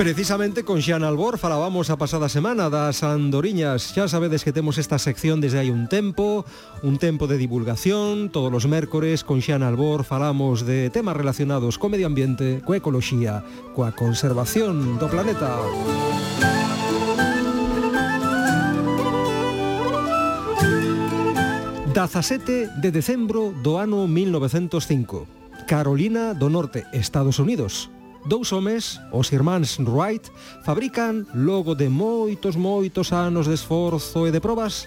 Precisamente con Xan Albor falábamos a pasada semana das andoriñas. Xa sabedes que temos esta sección desde hai un tempo, un tempo de divulgación, todos os mércores con Xan Albor falamos de temas relacionados co medio ambiente, coa ecoloxía, coa conservación do planeta. Dazasete de decembro do ano 1905. Carolina do Norte, Estados Unidos. Dous homes, os irmáns Wright, fabrican, logo de moitos, moitos anos de esforzo e de probas,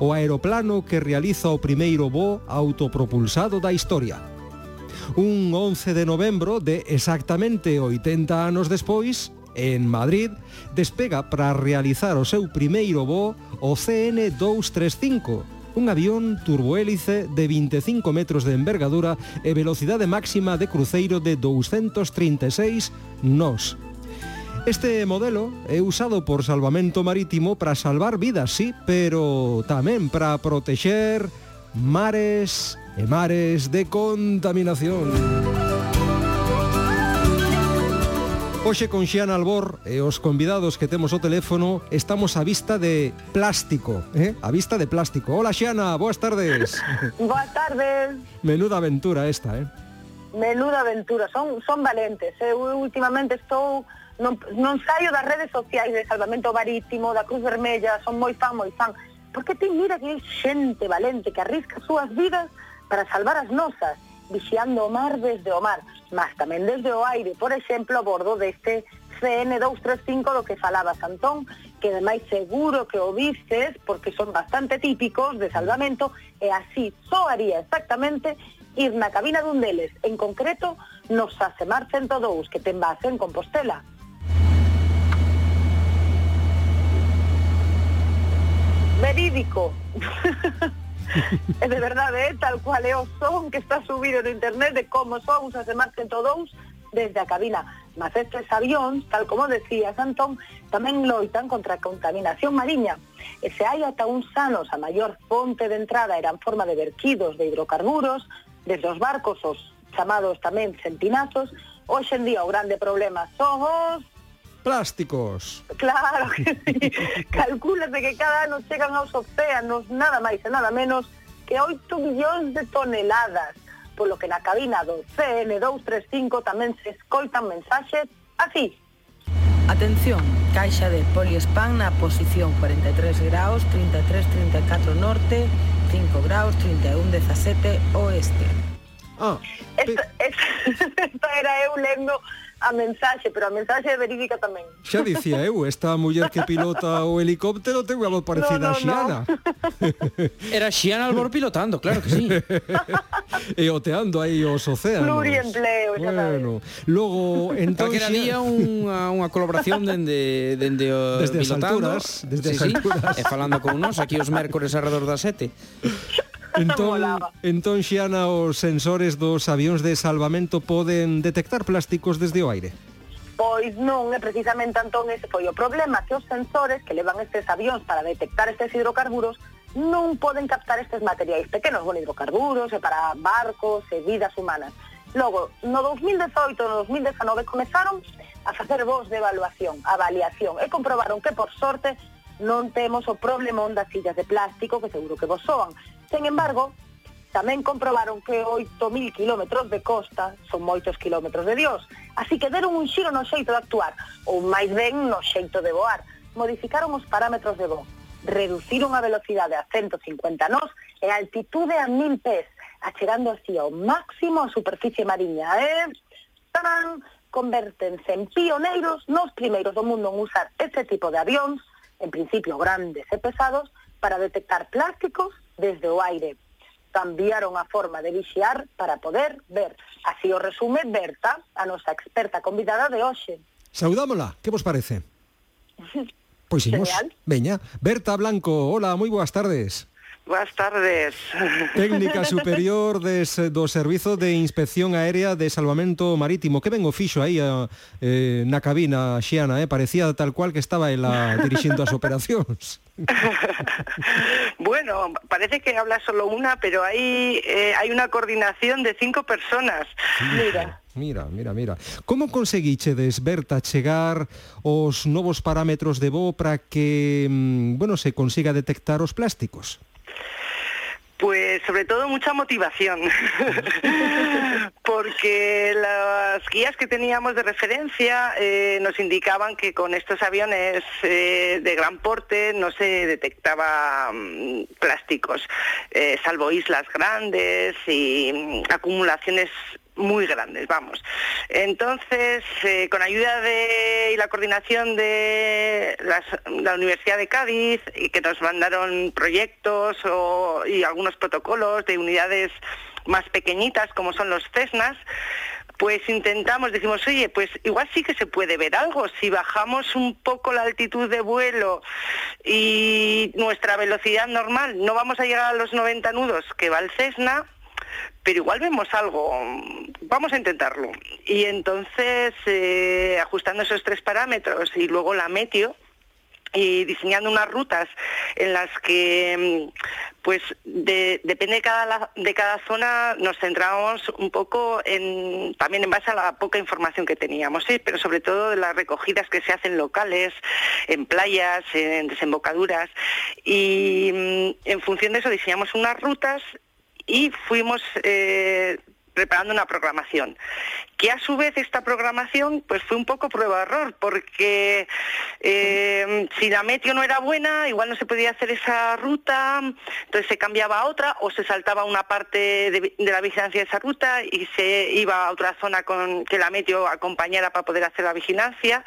o aeroplano que realiza o primeiro voo autopropulsado da historia. Un 11 de novembro de exactamente 80 anos despois, en Madrid, despega para realizar o seu primeiro voo o CN-235, un avión turbohélice de 25 metros de envergadura e velocidade máxima de cruceiro de 236 nós. Este modelo é usado por salvamento marítimo para salvar vidas, sí, pero tamén para protexer mares e mares de contaminación. Hoxe con Xian Albor e os convidados que temos o teléfono estamos a vista de plástico, eh? a vista de plástico. Hola Xiana, boas tardes. boas tardes. Menuda aventura esta, eh? Menuda aventura, son son valentes. Eh? Eu últimamente estou non, non saio das redes sociais de Salvamento Marítimo, da Cruz Vermella, son moi fan, moi fan. Porque ti mira que hai xente valente que arrisca as súas vidas para salvar as nosas vixiando o mar desde o mar, mas tamén desde o aire, por exemplo, a bordo deste CN235 do que falaba Santón, que ademais seguro que o vistes, porque son bastante típicos de salvamento, e así soaría exactamente ir na cabina dun deles, en concreto no Sasemar 102, que ten base en Compostela. Verídico. e de verdade ¿eh? é tal cual eh, é o son que está subido no internet de como son os asemarte todos desde a cabina. Mas estes avións, tal como decía Antón, tamén loitan contra a contaminación mariña. E eh, se hai ata uns anos a maior fonte de entrada era en forma de verquidos de hidrocarburos, desde os barcos os chamados tamén centinazos, hoxe en día o grande problema son os plásticos. Claro que sí. Calcúlate que cada ano chegan aos océanos nada máis e nada menos que 8 millóns de toneladas, polo que na cabina do CN235 tamén se escoitan mensaxes así. Atención, caixa de poliespan na posición 43 graus, 33-34 norte, 5 graus, 31-17 oeste. Ah, esta, esta... esta era eu lendo a mensaxe, pero a mensaxe é verídica tamén. Xa dicía eu, esta muller que pilota o helicóptero ten algo parecida no, no, a Xiana. No. Era Xiana Albor pilotando, claro que sí. e oteando aí os océanos. Pluriempleo, xa bueno, sabes. Logo, entón... Calquera día unha, unha colaboración dende, dende o desde pilotando. As alturas, desde sí, as alturas. Sí, e falando con nós, aquí os mércores alrededor das sete. Entón, entón Xiana, os sensores dos avións de salvamento poden detectar plásticos desde o aire? Pois non, é precisamente Antón ese foi o problema, que os sensores que levan estes avións para detectar estes hidrocarburos non poden captar estes materiais pequenos, bueno, hidrocarburos, e para barcos, e vidas humanas. Logo, no 2018 e no 2019 comezaron a facer voz de evaluación, avaliación, e comprobaron que, por sorte, non temos o problema das sillas de plástico que seguro que vos soan, Sen embargo, tamén comprobaron que 8.000 kilómetros de costa son moitos kilómetros de Dios, así que deron un xiro no xeito de actuar, ou máis ben no xeito de voar. Modificaron os parámetros de voo, reduciron a velocidade a 150 nós e a altitude a 1.000 pés, achegando así ao máximo a superficie mariña. E, tarán, convertense en pioneiros nos primeiros do mundo en usar este tipo de avións, en principio grandes e pesados, para detectar plásticos desde o aire. Cambiaron a forma de vixiar para poder ver. Así o resume Berta, a nosa experta convidada de hoxe. Saudámola, que vos parece? Pois imos, veña. Berta Blanco, hola, moi boas tardes. Boas tardes. Técnica superior des, do Servizo de Inspección Aérea de Salvamento Marítimo. Que ben o fixo aí a, eh, na cabina xiana, eh? parecía tal cual que estaba ela dirixindo as operacións. Bueno, parece que habla solo una, pero hay, eh, hay una coordinación de cinco personas. Mira. Mira, mira, mira. Como conseguichedes, Berta, chegar os novos parámetros de voo para que, mm, bueno, se consiga detectar os plásticos? Pues sobre todo mucha motivación, porque las guías que teníamos de referencia eh, nos indicaban que con estos aviones eh, de gran porte no se detectaba mm, plásticos, eh, salvo islas grandes y mm, acumulaciones muy grandes, vamos. Entonces, eh, con ayuda de y la coordinación de las, la Universidad de Cádiz, y que nos mandaron proyectos o, y algunos protocolos de unidades más pequeñitas como son los CESNAS, pues intentamos, decimos, oye, pues igual sí que se puede ver algo. Si bajamos un poco la altitud de vuelo y nuestra velocidad normal, no vamos a llegar a los 90 nudos que va el Cessna, pero igual vemos algo, vamos a intentarlo. Y entonces, eh, ajustando esos tres parámetros y luego la meteo, y diseñando unas rutas en las que pues depende de cada, de cada zona nos centramos un poco en también en base a la poca información que teníamos sí pero sobre todo de las recogidas que se hacen locales en playas en desembocaduras y mm, en función de eso diseñamos unas rutas y fuimos eh, preparando una programación. Que a su vez esta programación pues fue un poco prueba-error, porque eh, si la meteo no era buena, igual no se podía hacer esa ruta, entonces se cambiaba a otra o se saltaba una parte de, la vigilancia de esa ruta y se iba a otra zona con que la meteo acompañara para poder hacer la vigilancia.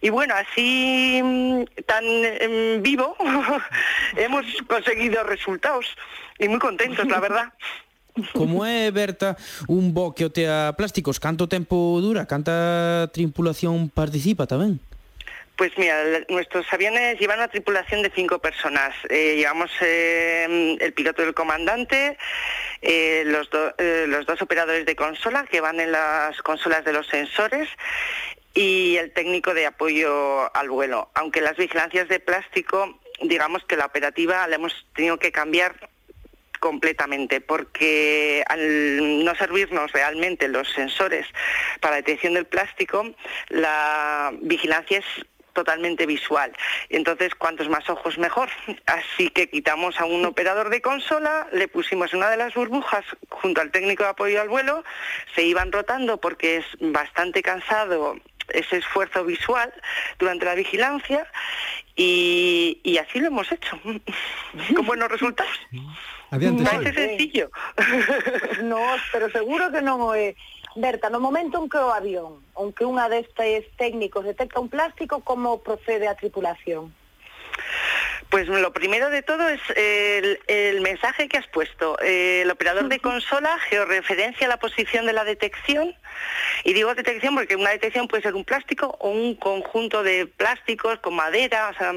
Y bueno, así mm, tan en vivo hemos conseguido resultados y muy contentos, la verdad. Como é, Berta, un bo que o tea plásticos? Canto tempo dura? Canta tripulación participa tamén? Pues mira, nuestros aviones llevan una tripulación de cinco personas. Eh, llevamos eh, el piloto y el comandante, eh, los, do, los dos operadores de consola que van en las consolas de los sensores y el técnico de apoyo al vuelo. Aunque las vigilancias de plástico, digamos que la operativa la hemos tenido que cambiar completamente, porque al no servirnos realmente los sensores para detección del plástico, la vigilancia es totalmente visual. Entonces, cuantos más ojos mejor. Así que quitamos a un operador de consola, le pusimos una de las burbujas junto al técnico de apoyo al vuelo, se iban rotando porque es bastante cansado ese esfuerzo visual durante la vigilancia y, y así lo hemos hecho, con buenos resultados. Adiante, no é sencillo. no, pero seguro que non o é. Berta, no momento en que o avión, onde unha destes técnicos detecta un plástico, como procede a tripulación? Pues lo primero de todo es el, el mensaje que has puesto. El operador de consola georreferencia la posición de la detección. Y digo detección porque una detección puede ser un plástico o un conjunto de plásticos con madera. O sea,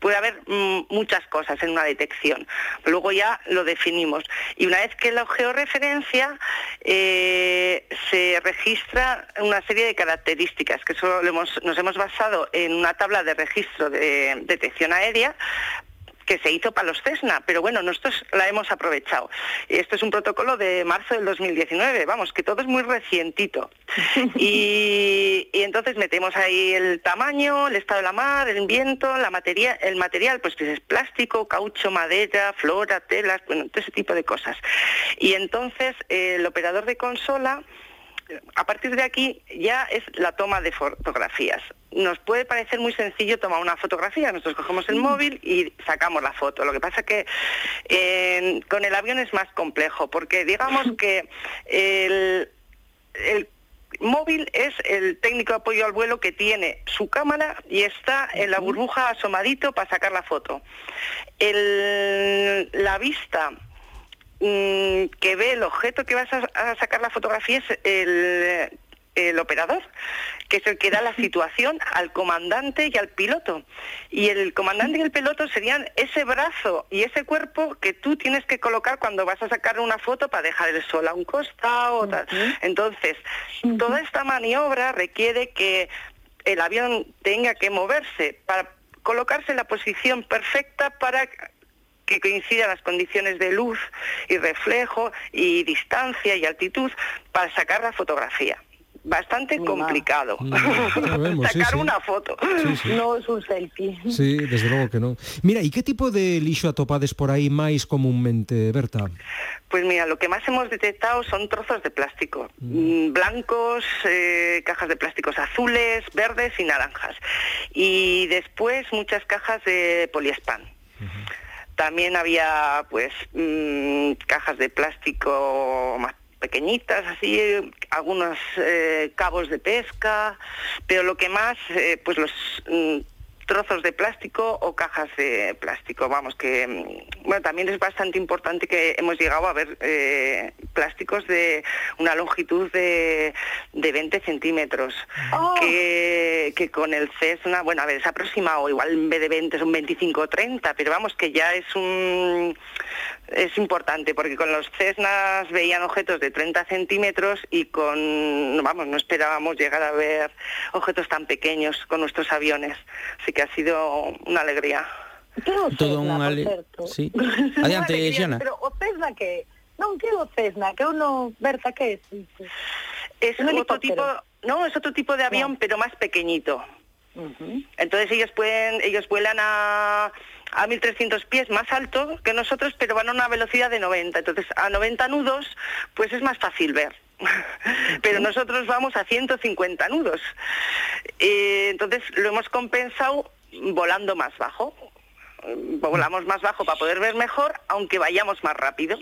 puede haber mm, muchas cosas en una detección. Luego ya lo definimos. Y una vez que la georreferencia, eh, se registra una serie de características, que eso hemos, nos hemos basado en una tabla de registro de detección aérea que se hizo para los Cessna, pero bueno, nosotros la hemos aprovechado. Esto es un protocolo de marzo del 2019, vamos, que todo es muy recientito. Y, y entonces metemos ahí el tamaño, el estado de la mar, el viento, la materia, el material, pues que es plástico, caucho, madera, flora, telas, bueno, todo ese tipo de cosas. Y entonces el operador de consola a partir de aquí ya es la toma de fotografías. Nos puede parecer muy sencillo tomar una fotografía, nosotros cogemos el móvil y sacamos la foto. Lo que pasa que eh, con el avión es más complejo, porque digamos que el, el móvil es el técnico de apoyo al vuelo que tiene su cámara y está en la burbuja asomadito para sacar la foto. El, la vista Mm, que ve el objeto que vas a, a, sacar la fotografía es el el operador, que es el que da la situación al comandante y al piloto. Y el comandante y el piloto serían ese brazo y ese cuerpo que tú tienes que colocar cuando vas a sacar una foto para dejar el sol a un costado. Entonces, toda esta maniobra requiere que el avión tenga que moverse para colocarse en la posición perfecta para que coincidan las condiciones de luz y reflejo y distancia y altitud para sacar la fotografía bastante complicado sacar una foto. No es un selfie. Sí, desde luego que no. Mira, ¿y qué tipo de lixo atopades por ahí más comúnmente, Berta? Pues mira, lo que más hemos detectado son trozos de plástico, mm. Mm, blancos, eh, cajas de plásticos azules, verdes y naranjas. Y después muchas cajas de poliespan. También había pues mm, cajas de plástico más pequeñitas, así, algunos eh, cabos de pesca, pero lo que más, eh, pues los mm, trozos de plástico o cajas de plástico. Vamos, que mm, bueno, también es bastante importante que hemos llegado a ver eh, plásticos de una longitud de, de 20 centímetros, oh. que, que, con el Cessna, bueno, a ver, es aproximado, igual en vez de 20 son 25 o 30, pero vamos, que ya es un es importante porque con los Cessnas veían objetos de 30 centímetros y con, vamos, no esperábamos llegar a ver objetos tan pequeños con nuestros aviones. Así que ha sido una alegría. Todo un Sí. Adiante, Xana. Pero o Cessna que non que o Cessna, que uno, Berta, que es? Es otro tipo, no, es otro tipo de avión, pero más pequeñito. Entonces ellos pueden, ellos vuelan a a 1300 pies más alto que nosotros, pero van a una velocidad de 90. Entonces, a 90 nudos, pues es más fácil ver. Pero nosotros vamos a 150 nudos. entonces, lo hemos compensado volando más bajo. Volamos más bajo para poder ver mejor, aunque vayamos más rápido.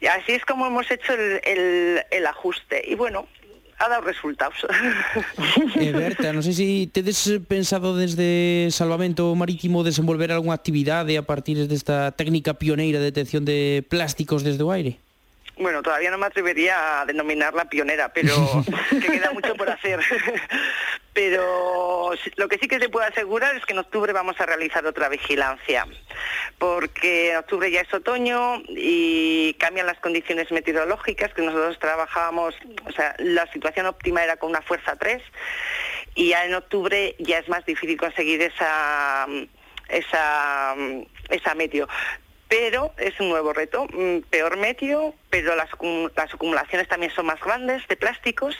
Y así es como hemos hecho el, el ajuste. Y bueno, ha dado resultados. Eh, Berta, no sé si tedes pensado desde Salvamento Marítimo desenvolver alguna actividade a partir desta técnica pioneira de detección de plásticos desde o aire? Bueno, todavía no me atrevería a denominarla pionera, pero que queda mucho por hacer. pero lo que sí que se puede asegurar es que en octubre vamos a realizar otra vigilancia, porque en octubre ya es otoño y cambian las condiciones meteorológicas que nosotros trabajábamos, o sea, la situación óptima era con una fuerza 3 y ya en octubre ya es más difícil conseguir esa esa esa meteo pero es un nuevo reto, mm, peor meteo, pero las, las, acumulaciones también son más grandes de plásticos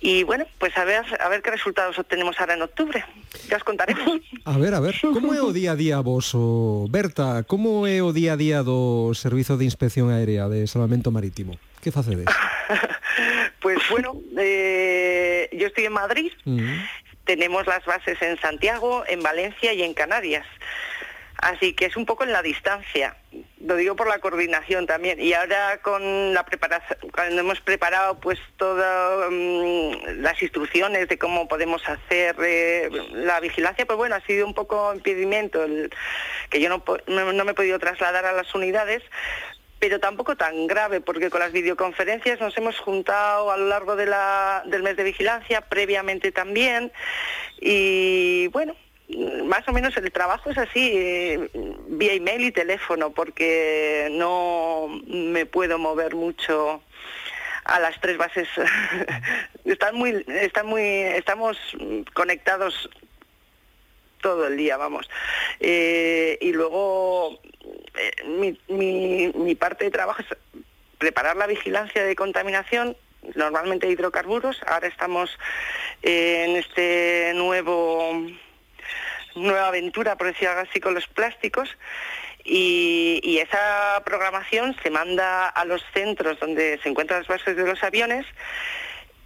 y bueno, pues a ver a ver qué resultados obtenemos ahora en octubre. Ya os contaremos. A ver, a ver, como é o día a día vos, o Berta, como é o día a día do Servizo de Inspección Aérea de Salvamento Marítimo? Que facedes? pues bueno, eh, yo estoy en Madrid, uh -huh. tenemos las bases en Santiago, en Valencia y en Canarias. Así que es un poco en la distancia, lo digo por la coordinación también. Y ahora con la preparación, cuando hemos preparado pues todas mm, las instrucciones de cómo podemos hacer eh, la vigilancia, pues bueno, ha sido un poco impedimento que yo no, no, me he podido trasladar a las unidades, pero tampoco tan grave, porque con las videoconferencias nos hemos juntado a lo largo de la, del mes de vigilancia, previamente también, y bueno, más o menos el trabajo es así, eh, vía email y teléfono, porque no me puedo mover mucho a las tres bases. están muy, estamos conectados todo el día, vamos. Eh, y luego eh, mi, mi, mi parte de trabajo es preparar la vigilancia de contaminación normalmente hidrocarburos. Ahora estamos en este nuevo nueva aventura, por decirlo así, con los plásticos. Y, esa programación se manda a los centros donde se encuentran las bases de los aviones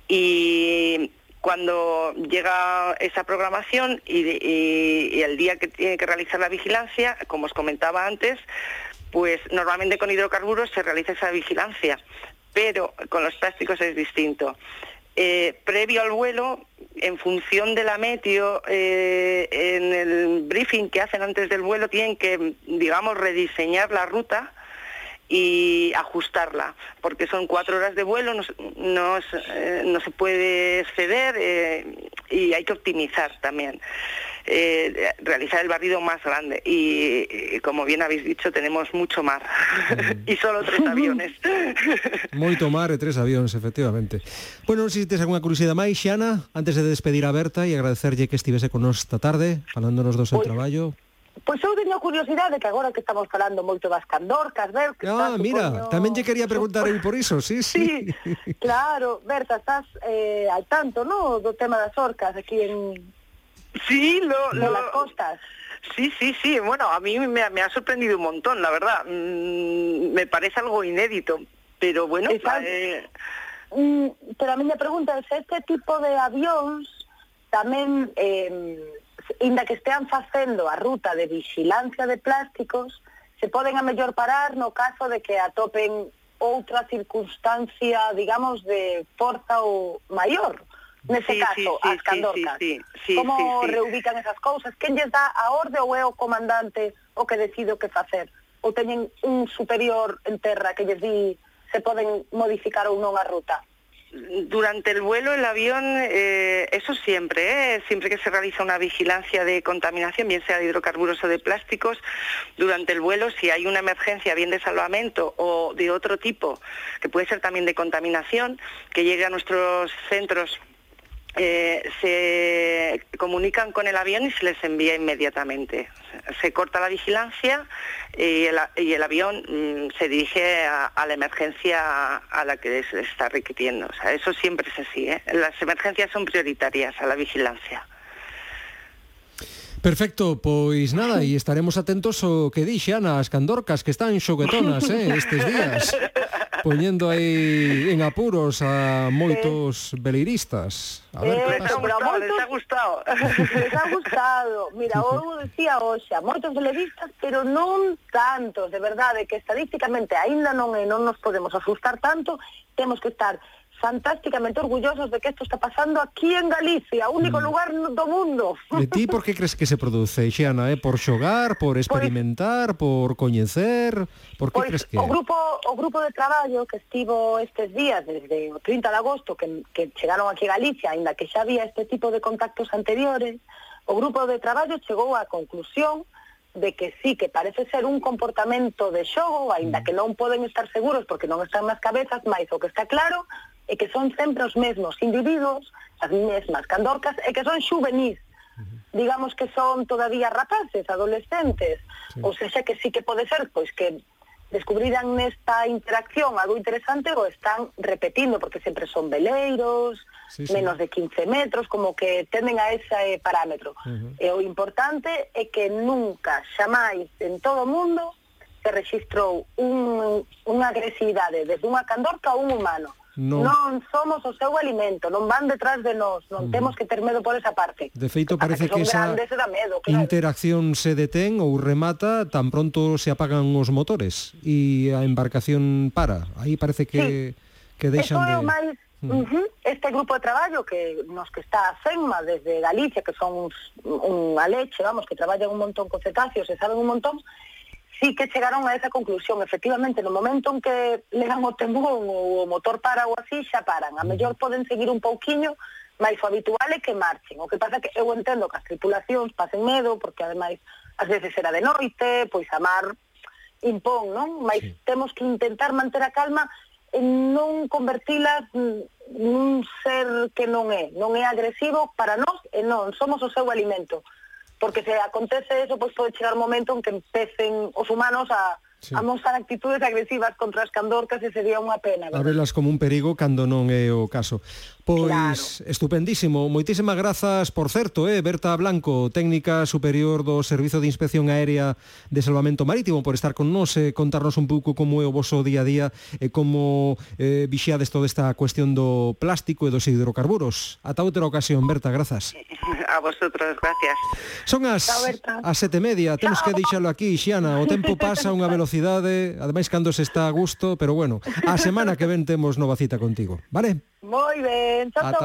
y cuando llega esa programación y, el día que tiene que realizar la vigilancia, como os comentaba antes, pues normalmente con hidrocarburos se realiza esa vigilancia, pero con los plásticos es distinto. Eh, previo al vuelo, en función de la meteo, eh, en el briefing que hacen antes del vuelo, tienen que, digamos, rediseñar la ruta y ajustarla, porque son cuatro horas de vuelo, no, no, eh, se puede exceder y hay que optimizar también. eh, realizar el barrido más grande. Y, y, como bien habéis dicho, tenemos mucho mar mm. y solo tres aviones. Moito mar e tres aviones, efectivamente. Bueno, non sei se tes alguna curiosidade máis, Xana, antes de despedir a Berta e agradecerlle que estivese con nós esta tarde, falándonos do seu pois- traballo. Pois eu teño curiosidade que agora que estamos falando moito das candorcas, ver que Ah, estás, mira, supoño... tamén lle quería preguntar eu por iso, sí, sí. sí claro, Berta, estás eh, al tanto, no, do tema das orcas aquí en Sí, lo, lo... las costas. Sí, sí, sí. Bueno, a mí me, me ha sorprendido un montón, la verdad. Mm, me parece algo inédito, pero bueno. Eh... Mm, pero a mí me preguntan, este tipo de avións tamén, eh, inda que estean facendo a ruta de vigilancia de plásticos, se poden a mellor parar no caso de que atopen outra circunstancia, digamos, de forza ou maior, nese sí, caso, sí, as candorcas. Sí, sí, Como sí, reubican esas cousas? Quen lles dá a orde ou é o comandante o que decide o que facer? Ou teñen un superior en terra que lles di se poden modificar ou non a ruta? Durante el vuelo, el avión, eh, eso siempre, ¿eh? siempre que se realiza una vigilancia de contaminación, bien sea de hidrocarburos o de plásticos, durante el vuelo, si hay una emergencia, bien de salvamento o de otro tipo, que puede ser también de contaminación, que llegue a nuestros centros eh, se comunican con el avión y se les envía inmediatamente. Se corta la vigilancia y el, avión mm, se dirige a, a, la emergencia a la que se está requiriendo. O sea, eso siempre es así. ¿eh? Las emergencias son prioritarias a la vigilancia. Perfecto, pois nada, e estaremos atentos ao que dixe Ana, as candorcas que están xoguetonas eh, estes días, poñendo aí en apuros a moitos sí. beleiristas. A ver, eh, que pasa. Pero moitos... Les ha gustado. Les ha gustado. Mira, eu dicía hoxa, moitos beleiristas, pero non tantos, de verdade, que estadísticamente aínda non, eh, non nos podemos asustar tanto, temos que estar fantásticamente orgullosos de que esto está pasando aquí en Galicia, único mm. lugar do mundo. E ti por que crees que se produce, Xiana? Eh? Por xogar, por experimentar, por coñecer? Por que pues, crees que... O grupo, o grupo de traballo que estivo estes días, desde o 30 de agosto, que, que chegaron aquí a Galicia, ainda que xa había este tipo de contactos anteriores, o grupo de traballo chegou á conclusión de que sí, que parece ser un comportamento de xogo, aínda mm. que non poden estar seguros porque non están nas cabezas, mais o que está claro e que son sempre os mesmos individuos, as mesmas candorcas, e que son xuvenís. digamos que son todavía rapaces, adolescentes, sí. ou seja que sí que pode ser, pois que descubriran nesta interacción algo interesante ou están repetindo, porque sempre son veleiros, sí, sí. menos de 15 metros, como que tenden a ese parámetro. Uh -huh. E o importante é que nunca, xamais, en todo o mundo, se registrou un, unha agresividade desde unha candorca a un humano non... non somos o seu alimento, non van detrás de nós, non mm. temos que ter medo por esa parte. De feito, parece que, que esa grandes, da medo, claro. interacción se detén ou remata tan pronto se apagan os motores e a embarcación para. Aí parece que, sí. que deixan de... É máis Uh -huh. Este grupo de traballo que nos que está a FENMA desde Galicia, que son uns, unha leche, vamos, que traballan un montón con cetáceos e saben un montón, sí que chegaron a esa conclusión. Efectivamente, no momento en que le dan o tembón ou o motor para ou así, xa paran. A mellor poden seguir un pouquiño, máis o habitual é que marchen. O que pasa que eu entendo que as tripulacións pasen medo, porque ademais ás veces era de noite, pois a mar impón, non? Mas sí. temos que intentar manter a calma e non convertilas nun ser que non é. Non é agresivo para nós e non, somos o seu alimento porque se acontece eso, pois pode chegar un momento en que empecen os humanos a, sí. mostrar actitudes agresivas contra as candorcas e sería unha pena. ¿verdad? Abelas como un perigo cando non é o caso. Pois claro. estupendísimo, moitísimas grazas, por certo, eh, Berta Blanco, técnica superior do Servizo de Inspección Aérea de Salvamento Marítimo, por estar con nos e eh, contarnos un pouco como é o voso día a día e como eh, vixiades toda esta cuestión do plástico e dos hidrocarburos. Ata outra ocasión, Berta, grazas. A vosotros, gracias. Son as, Chao, as sete media, temos Chao. que deixalo aquí, Xiana, o tempo pasa a unha velocidade velocidade, ademais cando se está a gusto, pero bueno, a semana que ven temos nova cita contigo, vale? Moi ben, chao, chao.